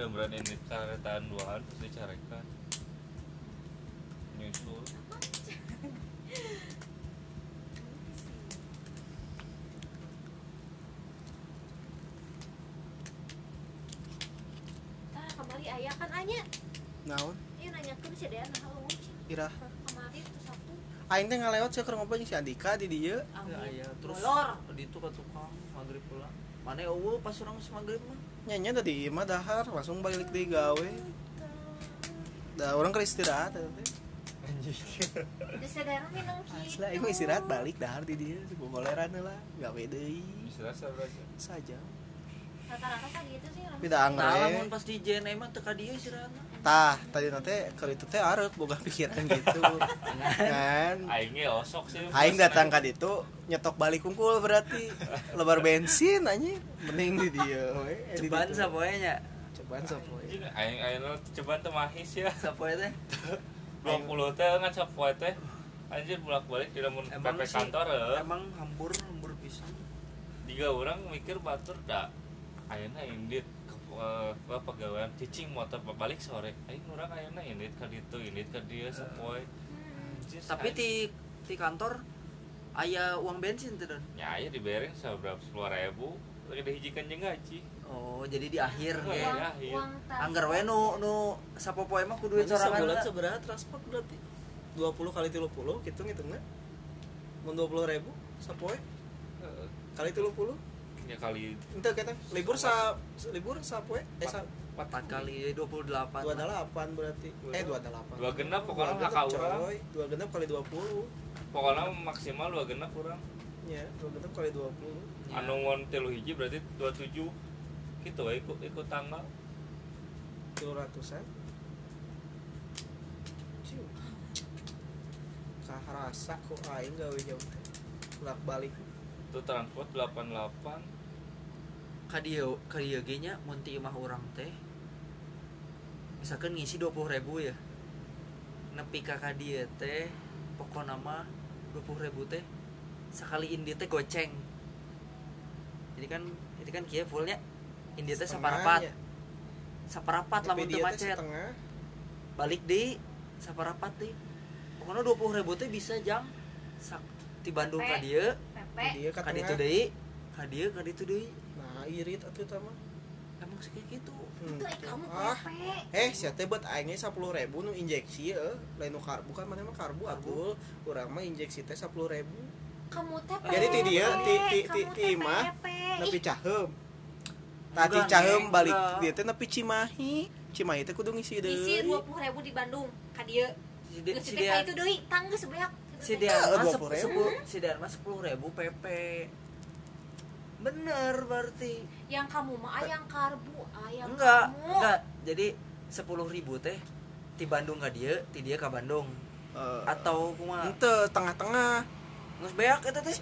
dan berani ini karetaan duaan terus dicarekan nyusul. Tah kembali ayah kan anya. naon? Ieu nanyakeun si Dean halo. irah Kemarin tuh Sabtu. aing teh ngalewat sih ngobrol si Andika di dieu. Ya, aya terus di itu ka tukang maghrib pulang. Mana eueuh pas urang geus maghrib mah nyanyi tadi mah dahar langsung balik di gawe. Da orang keur istirahat. Asli aing mah istirahat balik dahar di dieu gogoleran lah gawe deui. Bisa rasa berasa saja Rata-rata kan gitu sih. orang. Beda nah pas di JNE mah teu ka dieu istirahatna tah tadi nanti kalau itu teh arek boga pikiran gitu. Kan? Aingnya osok sih. Aing datang ka ditu nyetok balik kumpul berarti. Lebar bensin anjing. Mending di dia ceban sapoe nya. Cobaan sapoe. Aing aing lo coba teh mahis ya. Sapoe teh? 20 teh ngan sapoe teh. Anjir bolak-balik di lamun PP sih, kantor eh. emang hambur hambur pisan. Tiga orang mikir batur dah ayeuna indit ke eh, ke pegawaian cicing motor balik sore. Aing urang ayeuna indit ka ditu indit ka dieu sapoe Anjir, tapi di di kantor aya uang bensin tuh Don? ya aya dibereng seberapa sepuluh ribu lagi dihijikan jeung gaji. Oh jadi di akhir Oh, iya. Uang, akhir. uang tas. anggar we nu nu sapopoe mah kudu corangan sebulan seberapa transport berarti. 20 kali 30 hitung hitungnya mau 20 ribu sapoe. Kali 30 ya kali. Itu kita libur sa libur sapoe eh sa empat kali 28 dua delapan berarti. Eh dua delapan. Dua genap pokoknya Dua genap, coy. dua genap kali 20 pokoknya maksimal dua genap kurang ya dua genap kali 20 Ya. anu ngon telu hiji berarti 27 gitu we ikut ikut tanggal. tujuh ratusan. Kaharasa kok aing gawe jauh bolak balik itu transport 88 kadio kadio ge nya mun ti imah urang teh misalkan ngisi 20 ribu ya. Nepi ka kadia teh pokokna mah 20 ribu teh sekali indi teh goceng. Jadi kan itu kan kia fullnya indi teh saparapat. Setengahnya. saparapat Tapi lamun teu dia teh macet. setengah. Balik di saparapat deh pokoknya 20 ribu teh bisa jam sak di Bandung ka Pepe. dieu Pepe. dia ka ditu tengah. Deui ka dieu ka ditu deui nah irit atuh tama emang sih kayak gitu. Hmm. Eh, kamu ah eh sia teh buat aingnya sepuluh ribu nu injeksi ya lain nu karbu kan mana mah karbu atul urang mah injeksi teh sepuluh ribu Kamu teh Jadi ti dia, ti- ti- ti- ti nepi Ih, cahem tadi cahem balik dia teh nepi cimahi. Cimahi teh kudu ngisi Isi deui dua puluh ribu di Bandung, kadieu. si dia itu deui, tangga sebeak. si dia- mah 20.000. sepuluh si dia mah sepuluh ribu pp bener berarti. Yang kamu mah ayang karbu, ayang enggak kamu. enggak jadi sepuluh ribu teh di Bandung ka dia ti dia ka Bandung. Eh, atau kumaha henteu tengah-tengah. Geus beak eta teh.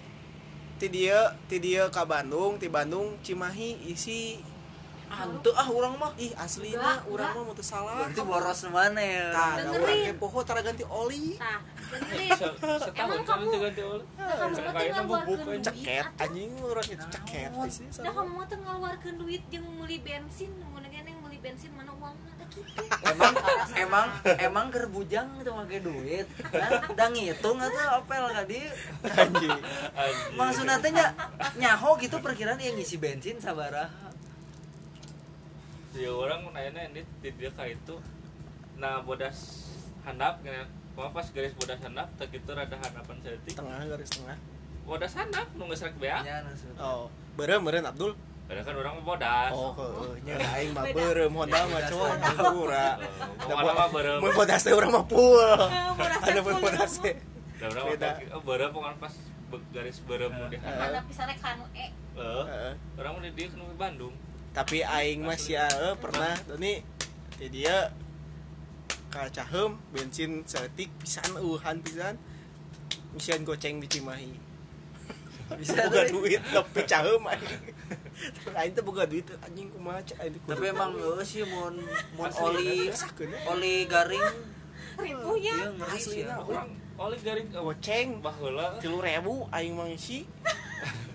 Ti dia ti dia ka Bandung ti Bandung cimahi isi hantu ah urang mah ih asli mah enggak. mah mutu salah berarti boros mana ya Tah, da urang ge poho tara ganti oli Nah, dengerin. Emang kamu- ganti oleh Nah, kamu ngeluarkeun aja. ceket atuh. anjing urang itu ceket isi Dah kamu mah teh ngeluarkeun duit jeung meuli bensin, mun yang meuli bensin mana uangna teh kitu. emang emang emang keur bujang itu make duit nah, udah ngitung atau apel ka dia anjing maksudnya teh nya nyaho gitu perkiraan yang ngisi bensin sabaraha ya orang nanya ini di dia kayak itu nah bodas handap gini Cuma pas garis bodas handap tak itu rada handapan setik tengah garis tengah. Bodas handap nunggu serak bea maksudnya. oh beureum beureum Abdul? Padahal kan orang mau bodas. Oh heeh nya aing mah beureum Honda mah coy ura. Mau mana mah berem mun bodas teh urang mah teh ada pun full bodas teh. orang Beda. beda. oh berem pas garis berem mau dia Ada pisare kanu e. eh Heeh. orang mau di dia ke Bandung tapi aing mah sia eh, pernah. Ini di dia ka cahem bensin setik pisan uhan pisan. Misian goceng di Cimahi. Bisa tuh. duit tapi cahem aing. Aing teh boga duit anjing kumaha aing tapi emang eueuh sih mun mun Asli, oli oli garing. Ribunya. iya Aslina, ya. orang. Oleh garing goceng baheula. tilu ribu aing mah ngisi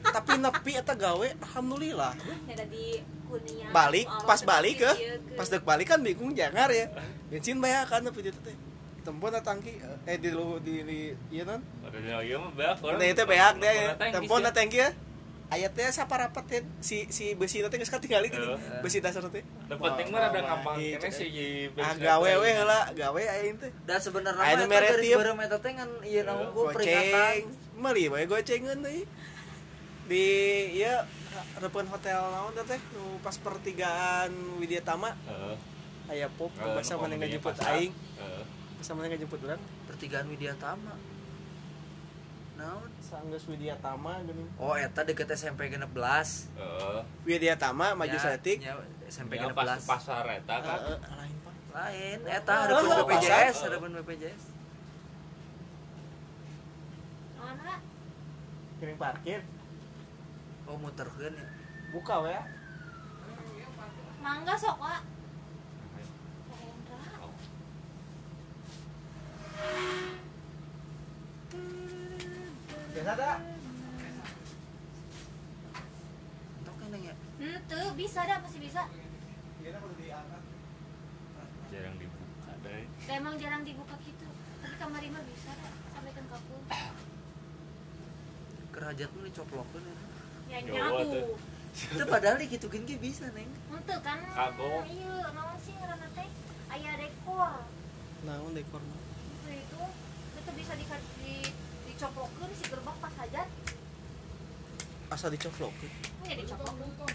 tapi nepi eta gawe alhamdulillah. Ya di kuningan balik pas balik ke ieu ke. pas dek balik kan bingung jangar ya. Bensin bayar kan tapi itu teh tempo na tangki. Eh di lu di, di iya non? Iya. Nah, itu beak deh. Mana tangkis tempo ya. na tangki ya. Ayatnya siapa rapat ya si si besi nanti nggak tinggal gitu besi dasar nanti. Penting mah ada kapal Iya, kene si ah gawe we lah gawe aing teh. Dan sebenarnya Aya nu mah eta mere garis tieup. bareng eta teh ngan ieu naon goceng. peringatan. Meli we gocengan deui di ya repen hotel naon teh nu pas pertigaan Widya Tama. Heeh. aya pop Eh, bahasa mana pasar. aing. Heeh. bahasa mana ngajemput urang. Pertigaan Widya Tama. Naon? Sanggeus Widya Tama geuning oh eta deket SMP 16 Heeh. Widya Tama maju Ya, setik nya SMP Ya, 16 pas pasar eta kan. Heeh, lain Pak. lain eta oh, BPJS hadapan BPJS kirim parkir oh muterkeun ya buka we mangga sok Wak. Hendra. biasa dah entok kan ya Henteu, bisa dah masih bisa. Jarang dibuka deh. Emang jarang dibuka gitu. Tapi kamar mah bisa dah sampai kan kapul. kerajat mah dicoplokeun ya Ya Jawa nyaku. tuh. itu padahal gitu kan ge bisa neng Henteu kan. Kagok. Naon sih ngaranna teh? Aya dekor. naon dekor Itu itu itu bisa di di dicoplokeun si gerbang pas hajat. asa dicoplok Ya dicoplokeun.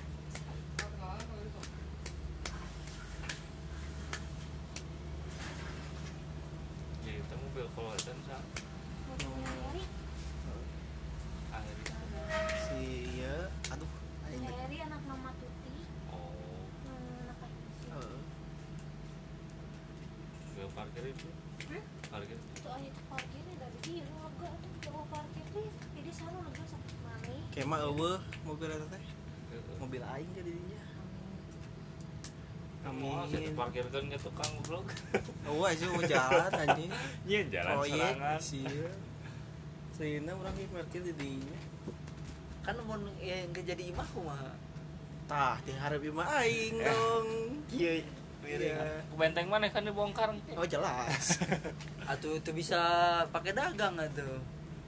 Jadi itu mobil kolotan sa Mobilnya Heri. akhirnya. si iya aduh aing teh. Heri anak mama Tuti. Oh, Hmm, anak sih. Heeh. gue parkir itu. Hmm? Parkir. Itu aya tuh parkirnya dari dia lega tuh jauh parkir teh. Jadi sana lega sampai mana? Kema eueuh mobil eta teh. Mobil aing jadi dinya Oh, saya amin. parkirkan ke tukang goblok. oh aja mau jalan anjing. Iya, jalan proyek serangan. sih Sehingga orang yang parkir di dinya. Kan mun ya nggak jadi imah kumaha? Tah diharap ima aing dong. kieu Iya. Benteng mana kan dibongkar. oh jelas. Atuh itu bisa pakai dagang atuh.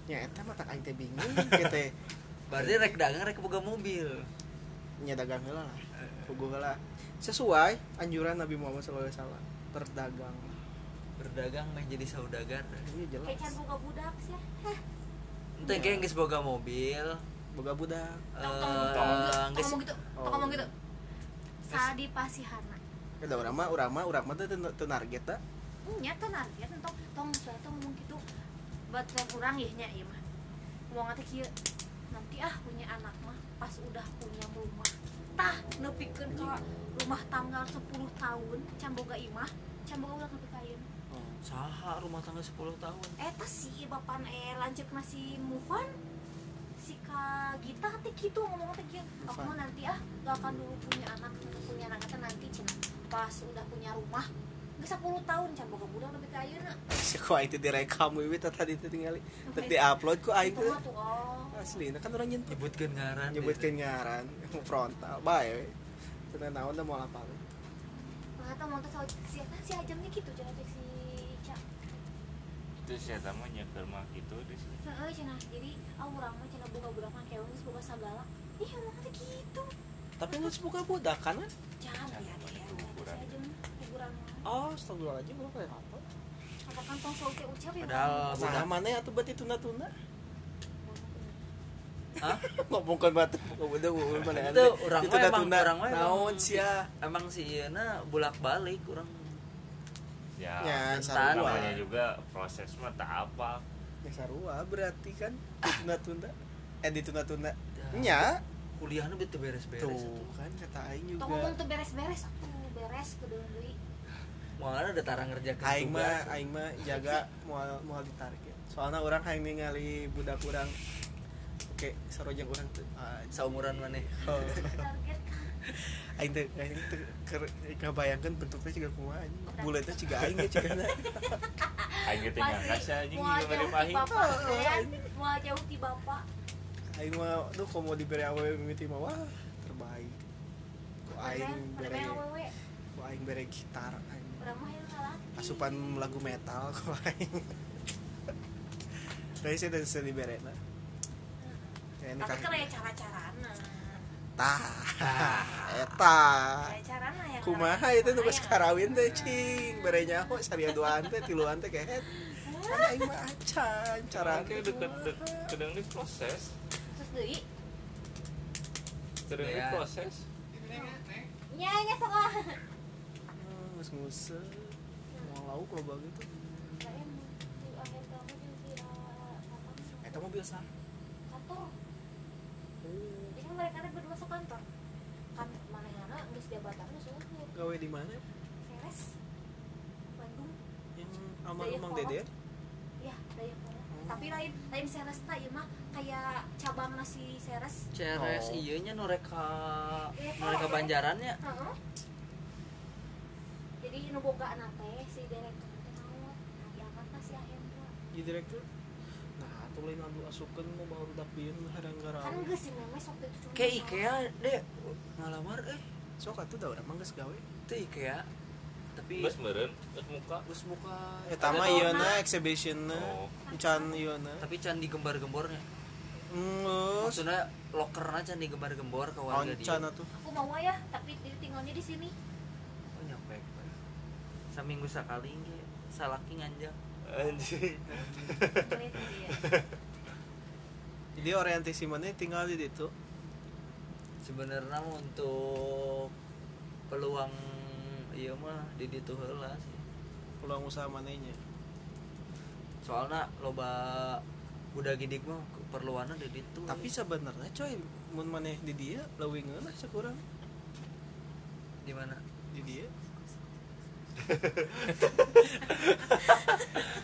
Nya eta mah tak aing teh bingung kita berarti rek dagang rek boga mobil nya dagang heula lah pugu heula sesuai anjuran Nabi Muhammad SAW berdagang berdagang mah jadi saudagar iya Kayak can jelas boga budak sih. Heh. ente kayak geus boga mobil boga budak eh, ngomong gitu. Oh. Ngomong gitu. Sadi pasihana. ada urang mah urang mah urang mah teh teu teu target ta Nya teh narget tong tong saya tong ngomong gitu. Buat kurang ya nya ieu mah. Ngomong teh kieu. Nanti ah punya anak mah pas udah punya rumah. Tah nepikeun ka rumah tanggal 10 tahun can boga imah, can boga ulah nepi ka ieu. saha rumah tangga 10 tahun? Eta sih bapan eh lanjut masih move on si Kak Gita teh gitu ngomong teh Aku mah nanti ah gak akan dulu punya anak, punya anak. Teh nanti cina. Pas udah punya rumah, geus 10 tahun can boga budak nepi ka ayeuna. si ku aing teh direkam wiwi teh tadi teh tingali. Teh diupload ku aing Itu tuh oh. asli kan urang nyentuh nyebutkeun ngaran nyebutkeun ngaran frontal bae naon teh mau apa Nah, eta mau teh si si ajamnya gitu cek si Ca. Itu saya tamu nyeker mah gitu di sini. Heeh cenah. Jadi ah urang mah cenah boga budak mah keong geus boga sagala. Ih, ngomong teh gitu. tapi nggak buka budak kan Jangan ya, ya. Si Hiburan. hiburan mah. oh astagfirullahaladzim lu kayak apa Apa kantong sol teh ucap ya? Padahal- nah budak. mana atuh berarti tunda-tunda Hah? ngomongkan batu udah udah mana Itu urang mah emang- urang mah naon sia? emang si Iena bolak balik kurang Ya, Ya, sarua. namanya juga proses mah tak apa. ya sarua berarti kan ditunda-tunda eh ditunda-tunda Ya. nya? Kuliahnya betul beres-beres tuh itu. kan kata aing Tong ngomong juga beres-beres aku beres ke deui. mana ada tarang ngerjakan aing mah aing mah jaga mau mau ditarget soalnya orang hayang ningali budak orang oke sarojang orang tuh. Ah, seumuran mana? Oh. Aing teh aing teh kabayangkeun bentuknya juga kumaha anjing? Bulatnya juga aing ge cigana Aing nggak sih anjing jauh dari ti pahing. bapak kan? mau jauh ti bapak. Aing mah tuh mau diberi awewe mimiti mah wah terbaik. Ku aing bere ku aing bere gitar aing. Ngalaki asupan lagu metal ku aing. Dari saya dan seni bere nah. Ya, ini Tapi kan kan aya cara-carana tah eta Aya carana ya kumaha itu nu geus karawin teh cing bere nyaho sariaduan teh tiluan teh kehet kan aing mah acan cara Kayak deket deket kedeng di proses Terus deui kedeng di Ya. proses Nya nya sok ah geus nguse mau lauk loba gitu Tatang eta mobil sah Jadi mereka berdua sok kantor. Kan manehana geus jabatanna sueuh gawe di mana? Seres Bandung. Yang almarhum Dede? Ya daya pola Hmm. tapi lain lain Seres teh ieu mah. Kayak cabang nasi Seres Oh. CRS iya nya noreka Iya, noreka Pak. banjarannya. Heeh. jadi nu boga teh si direktur teh naon nah diangkat si Ahendra jadi direktur tuh lain anu asukeun mau baru dapieun harang kan garang. Geus si memes waktu itu cuma kayak masalah. IKEA deh. Ngalamar eh. Sok atuh da urang mah geus gawe. Itu IKEA tapi bus meren bus muka. Bus muka. Eta mah Ada ieu corona. na exhibition na Oh. can ieu na tapi can digembar-gembornya Ngeus maksudnya lokernya can digembar-gembor ke warga dia. Oncan atuh. Aku mau ya tapi dia tinggalnya di sini. Oh nyampe saminggu sekali ge salaki nganjang anjing. Jadi orientasi mana tinggal di situ. Sebenarnya untuk peluang iya mah di ditu heula sih. Pulang usaha mananya soalnya loba udah gidik mah keperluannya di ditu tapi sebenarnya coy mun maneh di dia leuwih ngeunah sakurang di mana? Di dia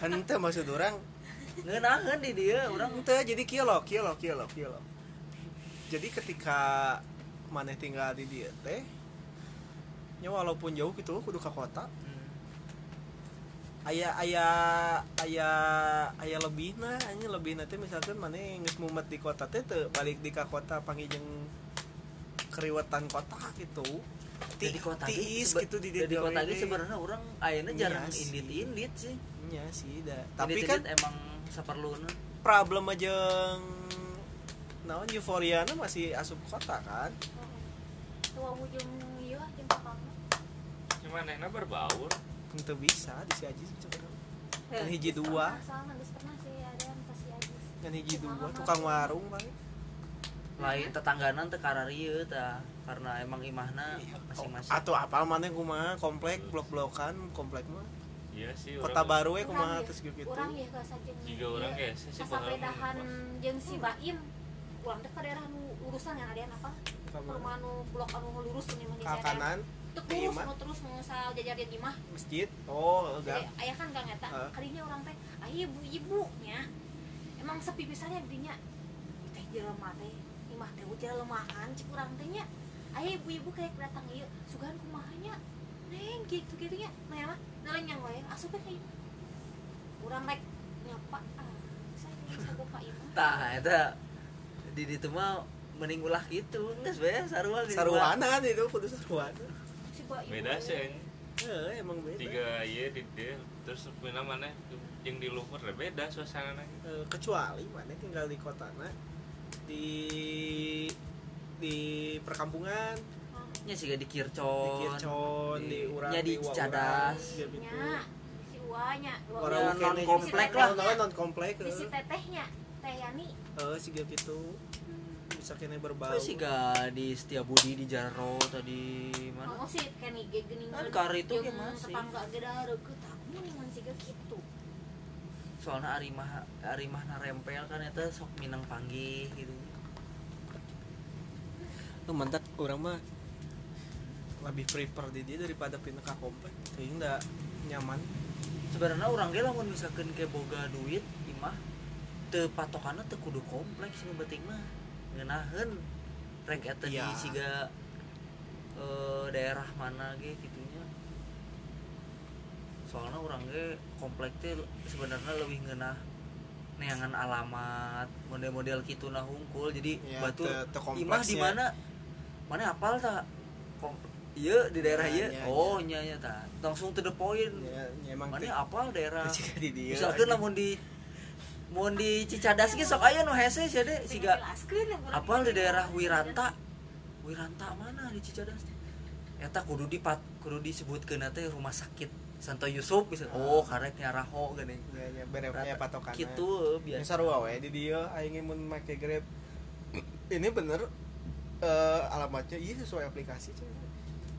ente maksud orang? Ngeunaheun di dia orang ente jadi kieu loh kieu loh jadi ketika maneh tinggal di dia teh nya walaupun jauh gitu kudu ka kota. Hmm, aya aya aya aya lebih nah hanya lebih nanti misalkan mana yang geus mumet di kota teh balik di kota pangijeng keriwetan kota gitu Ti- jadi kota tiis sebe- gitu di jadi kota DPWD. sebenarnya orang ayeuna Iya jarang sih. indit-indit sih. Iya sih dah tapi Indit-indit kan emang saperluna problem aja naon euforia masih asup kota kan? Tua ujung iya kakang cuman enak berbaur. Itu bisa di si Ajis sebenarnya. Kan hiji dua. yang kan hiji dua tukang warung paling. Lain tetangganan teu kararieu tah karena emang imahna masing-masing. atau apa mana kumaha? Komplek blok-blokan komplek mah? Iya sih kota orang- baru ya kumaha ya, terus gitu urang ya ka sajeng Jika urang ge, saya sih pengalaman jeung si Baim urang teh ka daerah nu urusan yang ada apa? Perumahan nu blok anu lurus ini mah ke kanan lurus imah. nu terus nu sal jajar di imah masjid? Oh enggak. Aya kan Kang eta Heeh. kadinya urang teh aya ibu-ibu nya. Emang sepi pisannya dinya. Teh jelema teh imah teh jelemahan cik urang teh nya aya ibu-ibu kayak datang ieu sugan kumaha nya neng gitu gitu nya nah mah nalenyang wae asup teh urang rek. Nyapa ah saya sago ka imah tah eta di ditu mah mending ulah gitu. Geus bae sarua di rumah. saruanan itu kudu saruanan si beda sih eh emang beda. Tiga iya di dia terus pina mana? Yang di luhur ya beda suasana kecuali mana tinggal di kota di di perkampungan nya sih di di Kircon Kircon di urang di Cicadas Urang, gitu. nya si Uanya Orang Ya, non komplek lah. Non- non komplek di si eh. tetehnya teh Yani eh siga gitu bisa kene berbau Oh, sih gak di Setiabudi di Jaro tadi mana Oh sih Kenny ge geuning Kan kar itu ge masih. tetangga ge da reukeut tamu ningan siga kitu. soalnya arimah arimah narempel kan itu sok minang panggih gitu oh, mantap. Orang mah lebih prefer di dia daripada pindah ke komplek. Sehingga nyaman. Sebenarnya orang ge lamun misalkan kayak boga duit imah teu patokanna teu kudu kompleks nu penting mah. Ngeunaheun rek eta di Iya. siga eh, daerah mana ge gitunya. Soalnya orang ge komplek teh sebenarnya lebih ngeunah neangan alamat model-model gitu nah hungkul. Jadi Ya, batu imah di mana mana apal tak iya di daerah Ya, iya. ya, oh nya nya ta. Langsung to the point. Ya, ya emang mana apal daerah? misalkan lamun di mau di Cicadas ge sok aya nu hese sia deh siga apal di daerah Wiranta? Wiranta mana di Cicadas teh eta kudu di pat kudu disebutkeun teh rumah sakit Santo Yusuf bisa. Oh karek nyaraho geuning ya, ya, bere ya patokan gitu biasa. Sarua we di dia aing mun make grab. Ini bener eh, alamatnya iya sesuai aplikasi cuy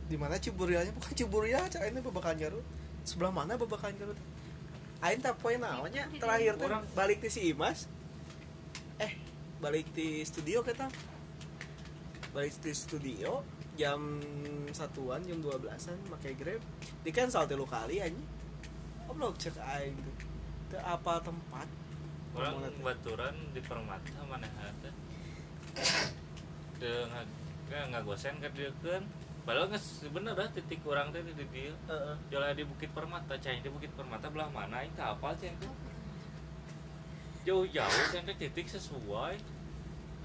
di mana Ciburialnya? Bukan Ciburia cak ini babakan Garut sebelah mana babakan Garut aing tak poin naonnya. Terakhir Orang- balik di si Imas. Eh balik di studio kita balik di studio jam satuan jam 12an pakai grab. Di cancel tilu kali aja oblok cek aing tuh. Teu apal tempat? Orang baturan di permata mana ada nggak nggak gosen kan dia kan. Padahal nggak bener dah titik orang teh di dia jalan di Bukit Permata cai di Bukit Permata belah mana itu apa cai teh jauh-jauh teh titik sesuai.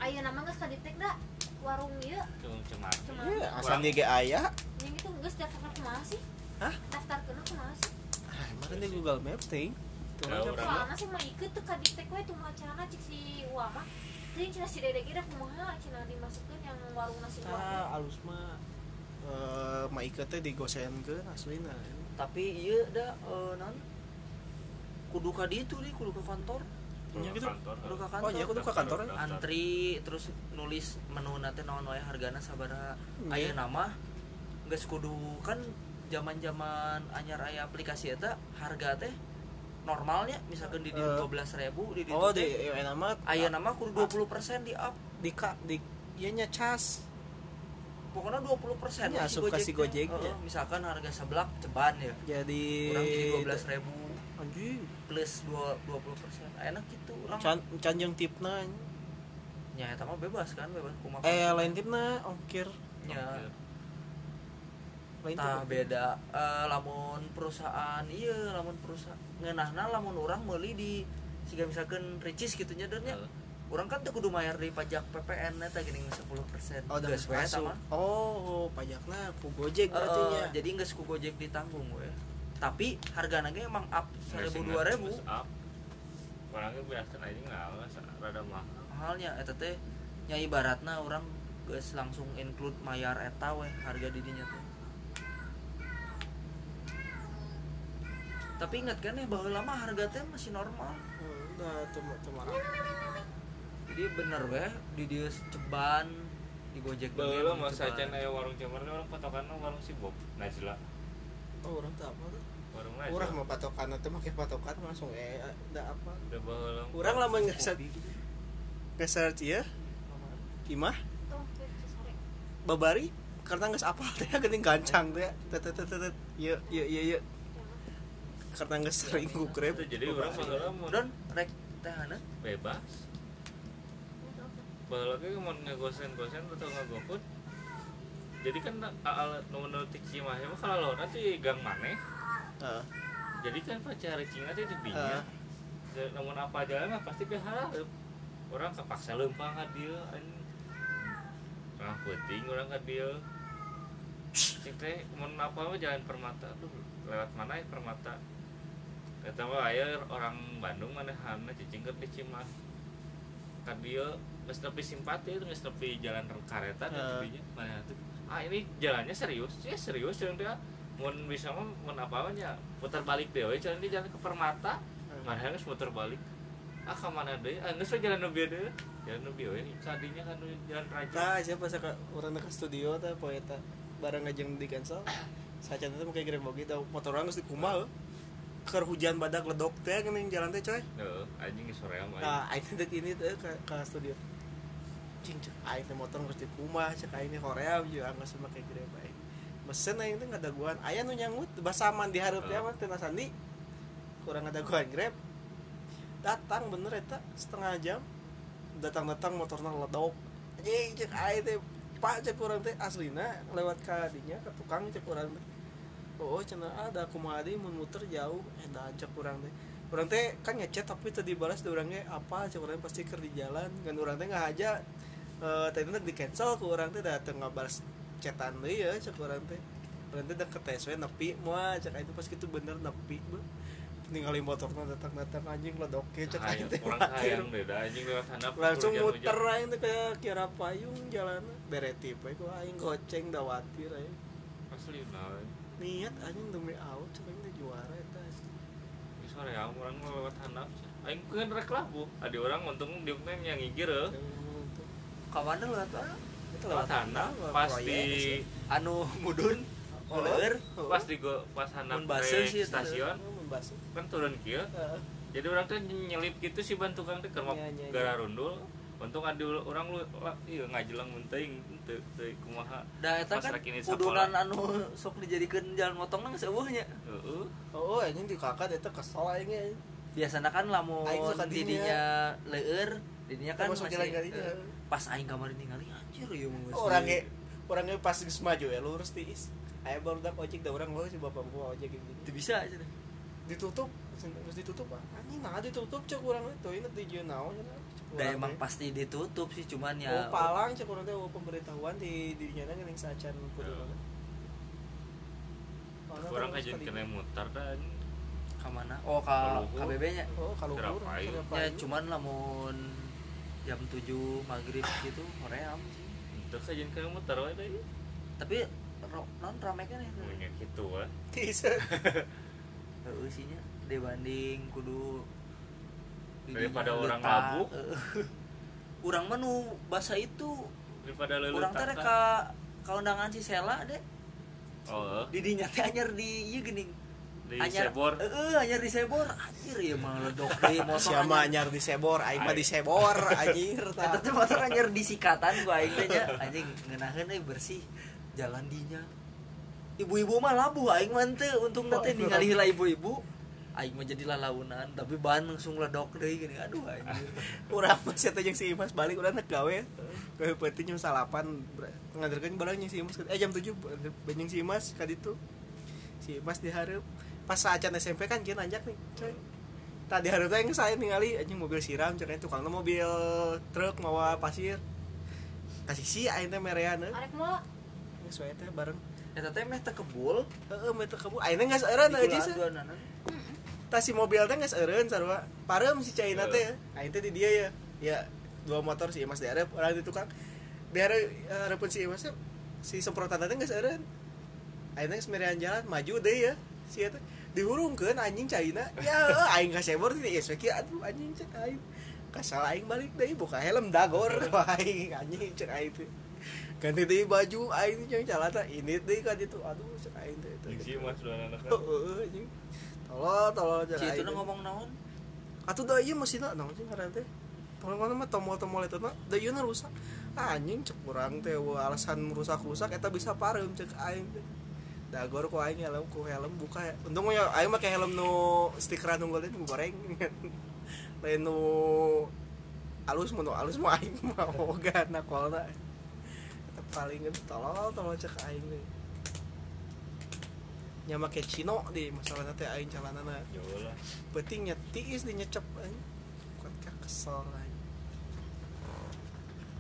Ayo nama geus kaditek da warung ieu cuma Cemar. Iya, asal dia ge aya. yang itu geus daftar kumaha sih? Hah? daftar kena kumaha sih? Ah, emang di Google Maps ting. Tuh orang- sih mah ikut tuh kaditek we tuh macarana cik si Uama jadi cina si dedek ida kumaha cina dimasukkeun yang warung nasi Tah Uama alus mah eh mah ieu teh digosenkeun aslina. tapi iya da eh, non kudu ka ditu nih kudu ke kantor Nya gitu. kantor kudu ke Oh, kantor iya kudu ka kantor. Antri terus nulis menu nanti naon wae hargana sabaraha Iya. aya nama geus kudu kan zaman-zaman anyar aya aplikasi eta harga teh normalnya misalkan di Eh. dua belas ribu di Oh, di ieu nama aya nama kudu 20% di up di ka di ieu nya cas. pokoknya 20% Iya, asup ka si Gojeknya. misalkan harga seblak ceban ya Jadi kurang jadi 12 ribu Anjing. plus 2, 20% enak gitu orang Can can jeung tipna. ya eta mah bebas kan bebas kumaha Eh lain tipna ongkir. nya Lain tip. beda Eh, lamun perusahaan iya lamun perusahaan ngeunahna lamun orang meuli di siga misalkan ricis gitu nya dan nya Heeh. orang kan teu kudu mayar di pajak PPN eta geuning 10% Oh, dan Geus we eta masuk. mah. Oh, pajakna ku Gojek berarti nya. jadi geus ku Gojek ditanggung we tapi hargana ge emang up Nggak sih, 1000 nggak 2000 terus up orangnya biasa aja nggak rada mahal mahalnya eta teh nya ibaratna orang geus langsung include mayar eta we harga di dinya teh tapi ingat kan ya bahwa lama harga teh masih normal. Udah tuh tuh marah. jadi bener weh di dia ceban di gojek Baheula mah sajen aya warung cemar orang patokan warung si Bob Najla. Oh, orang tak apa tuh. warung Najla. Urang mah patokan teh make patokan langsung eh da apa. udah baheula Urang lamun ngeset ngeset ieu imah? Tuh ke Cisarek. babari? Karena geus apal teh geuning gancang teh. Tet tet tet tet ieu ieu ieu ieu karena geus sering ku grab. Jadi orang baheula mau don rek teh hana bebas. Baheula ge mau ngegosen-gosen atau ngegofood jadi kan al nomor tiki mah ya kalau lo nanti gang maneh. Heeh. jadi kan pacar cing nanti di Ah. dinya Dan namun apa aja mah pasti berharap. Orang kepaksa lempang ka dia orang penting orang ka dia cing teh mun apa mah jalan permata. Aduh lewat mana ya permata kata mah aya orang Bandung mana hana cicing ke Cimahi ka dia geus nepi simpati itu geus nepi jalan kereta dan Ah. didinya mana tuh ah ini jalannya serius ya serius jeung dia mun bisa mah mun apa mah nya putar balik dewe jalan di jalan ke permata. Mana geus putar balik? Ah ke mana deui ah we jalan bieu deui jalan bieu we kadinya kan jalan raja. Tah siapa saka urang ke studio teh poe eta bareng ngajeng di cancel saca teh make grab bogi teh motor urang geus dikumal keur hujan badak ledok teh geuning jalan teh coy Heeh, anjing sore mah Nah, aing teh ini teh ke, ke studio. Cing cek aing teh motor geus dikumah, cek aing Korea juga geus make grab aing. Mesen aing teh ngadaguan, aya nu nyangut basaman di hareup teh mah teh sandi. Kurang ngadaguan grab. Datang bener eta setengah jam. Datang-datang motorna ledok. Anjing cek aing teh Pak cek urang teh aslina lewat ka dinya ke tukang cek urang teh. Oh, cenah ada kumaha deui mun muter jauh. Eta cek urang teh. Orang teh kan ngechat tapi tadi dibalas di orangnya apa? Cek orang pasti ker di jalan. Kan orang teh nggak aja eh tadi nanti di cancel ke orang teh datang nggak balas cetan deui ya cek urang teh. Urang teh deket tes we nepi moal cek teh pas kitu bener nepi beuh ningali motorna datang-datang anjing ledoke cek aing teh. orang khawatir. kayang deh dah anjing lewat handap langsung muter aing teh kayak kira payung jalan bereti we ku aing goceng dawatir aing. Asli nah niat anjing demi out aing teh juara eta Di sore ya orang mau lewat handap aing kan rek labu ada orang untung dia teh yang ngigir eh. kawan lu atuh Itu lewat handap pas di anu mudun Oh. Uler. pas di pas handap ke stasiun. Membasuh kan turun Heeh. jadi orang tuh nyelip gitu sih ban tukang teh keur Iya, iya, iya. gara rundul untung ada orang lu iya ngajelang menting teu teu kumaha. Da eta Pas kan ini kudunan anu sok dijadikeun jalan motong nang seueuhnya. Heeh. Oh anjing di kakak eta kesel aing ge. biasana kan lamun didinya leueur didinya kan masih eh, pas aing kamar ningali anjir ya mau orang ge orang ge pas geus maju ya lurus tiis aya baru dak ojek da urang lo si bapak gua ojek gitu itu bisa aja deh ditutup geus ditutup ah anjing nah ditutup cek teh inget di jeun naon urang emang teh. pasti ditutup sih cuman oh ya palang cek urang teh oh, pemberitahuan di dirinya geuning sacan kudu kan kajian sekali- kena mutar dan kamana oh ka Kaluhur. KBB nya oh kalau ya cuman lamun jam 7 maghrib gitu hoream sih. Itu kajian kena mutar wae deh. Tapi non rame kan ya? Gitu wah Teaser. Heeh sinya dibanding kudu Daripada orang mabuk. heeh. urang menu bahasa itu daripada lelu urang teh ka ka undangan si Sela deh. Oh. Di dinya teh anyar di ieu geuning. Di anyar sebor. Heeh anyar di sebor. Anjir ya mah ledok deui motor Siapa anyar. di sebor, aing mah di sebor anjir Eta tah. teh motor anyar di sikatan gua aing teh nya. Anjing ngeunaheun euy bersih. Jalan dinya. Ibu-ibu mah labuh aing mah teu untung teh ningali heula ibu-ibu aing mah jadi lalaunan tapi ban langsung ledok deui gini aduh anjir Urang mah sia teh jeung si Imas balik urang teh gawe. Gawe peuting jam 8 ngaderkeun barang jeung si Imas eh jam 7 banjing si Imas ka ditu. Si Imas dihareup pas saacan SMP kan kieu nanjak nih coy. Tadi hareup teh saya ningali anjing mobil siram cenah tukangna mobil truk mawa pasir. Kasih si aing teh merean eh. arek mula Geus wae teh bareng. eta teh meh teh kebul Heeh, meh teh kebu. Aing teh geus eureun aja sih. Tas si mobil teh geus eureun sarua. Parem si Caina teh. Aing teh di dia ya. Ya dua motor si Mas diarep orang di tukang. Biar hareupeun si Mas si semprotan teh aing teh geus merean jalan maju deui ya si eta. Dihurungkeun anjing Caina. Ya eh, aing ka sebor teh geus kieu aduh anjing cek aing. Kasal aing balik deui buka helm dagor aing anjing cek aing teh. Ganti deui baju aing jeung calata ini deui ka ditu aduh cek aing teh Jeung si mas dua anak Heeh, anjing. Tolol, tolol si itu ngomong naon Atuh da ieu mesinna naon sih ngaran teh? Tolong mah tomol-tomol eta mah da ieu rusak. Ah, anjing cek urang teh alasan rusak-rusak eta bisa pareum cek aing. Dagor ku aing helm ku helm buka ya. Untung ya aing make helm nu stikeran unggul teh nu goreng. Lain nu alus nu alus mah aing mah oga nakolna. Eta paling tolol tolol cek aing teh. Nya make cino di masalah teh aing calanana jauh lah penting tiis di nyecep aing kuat kesel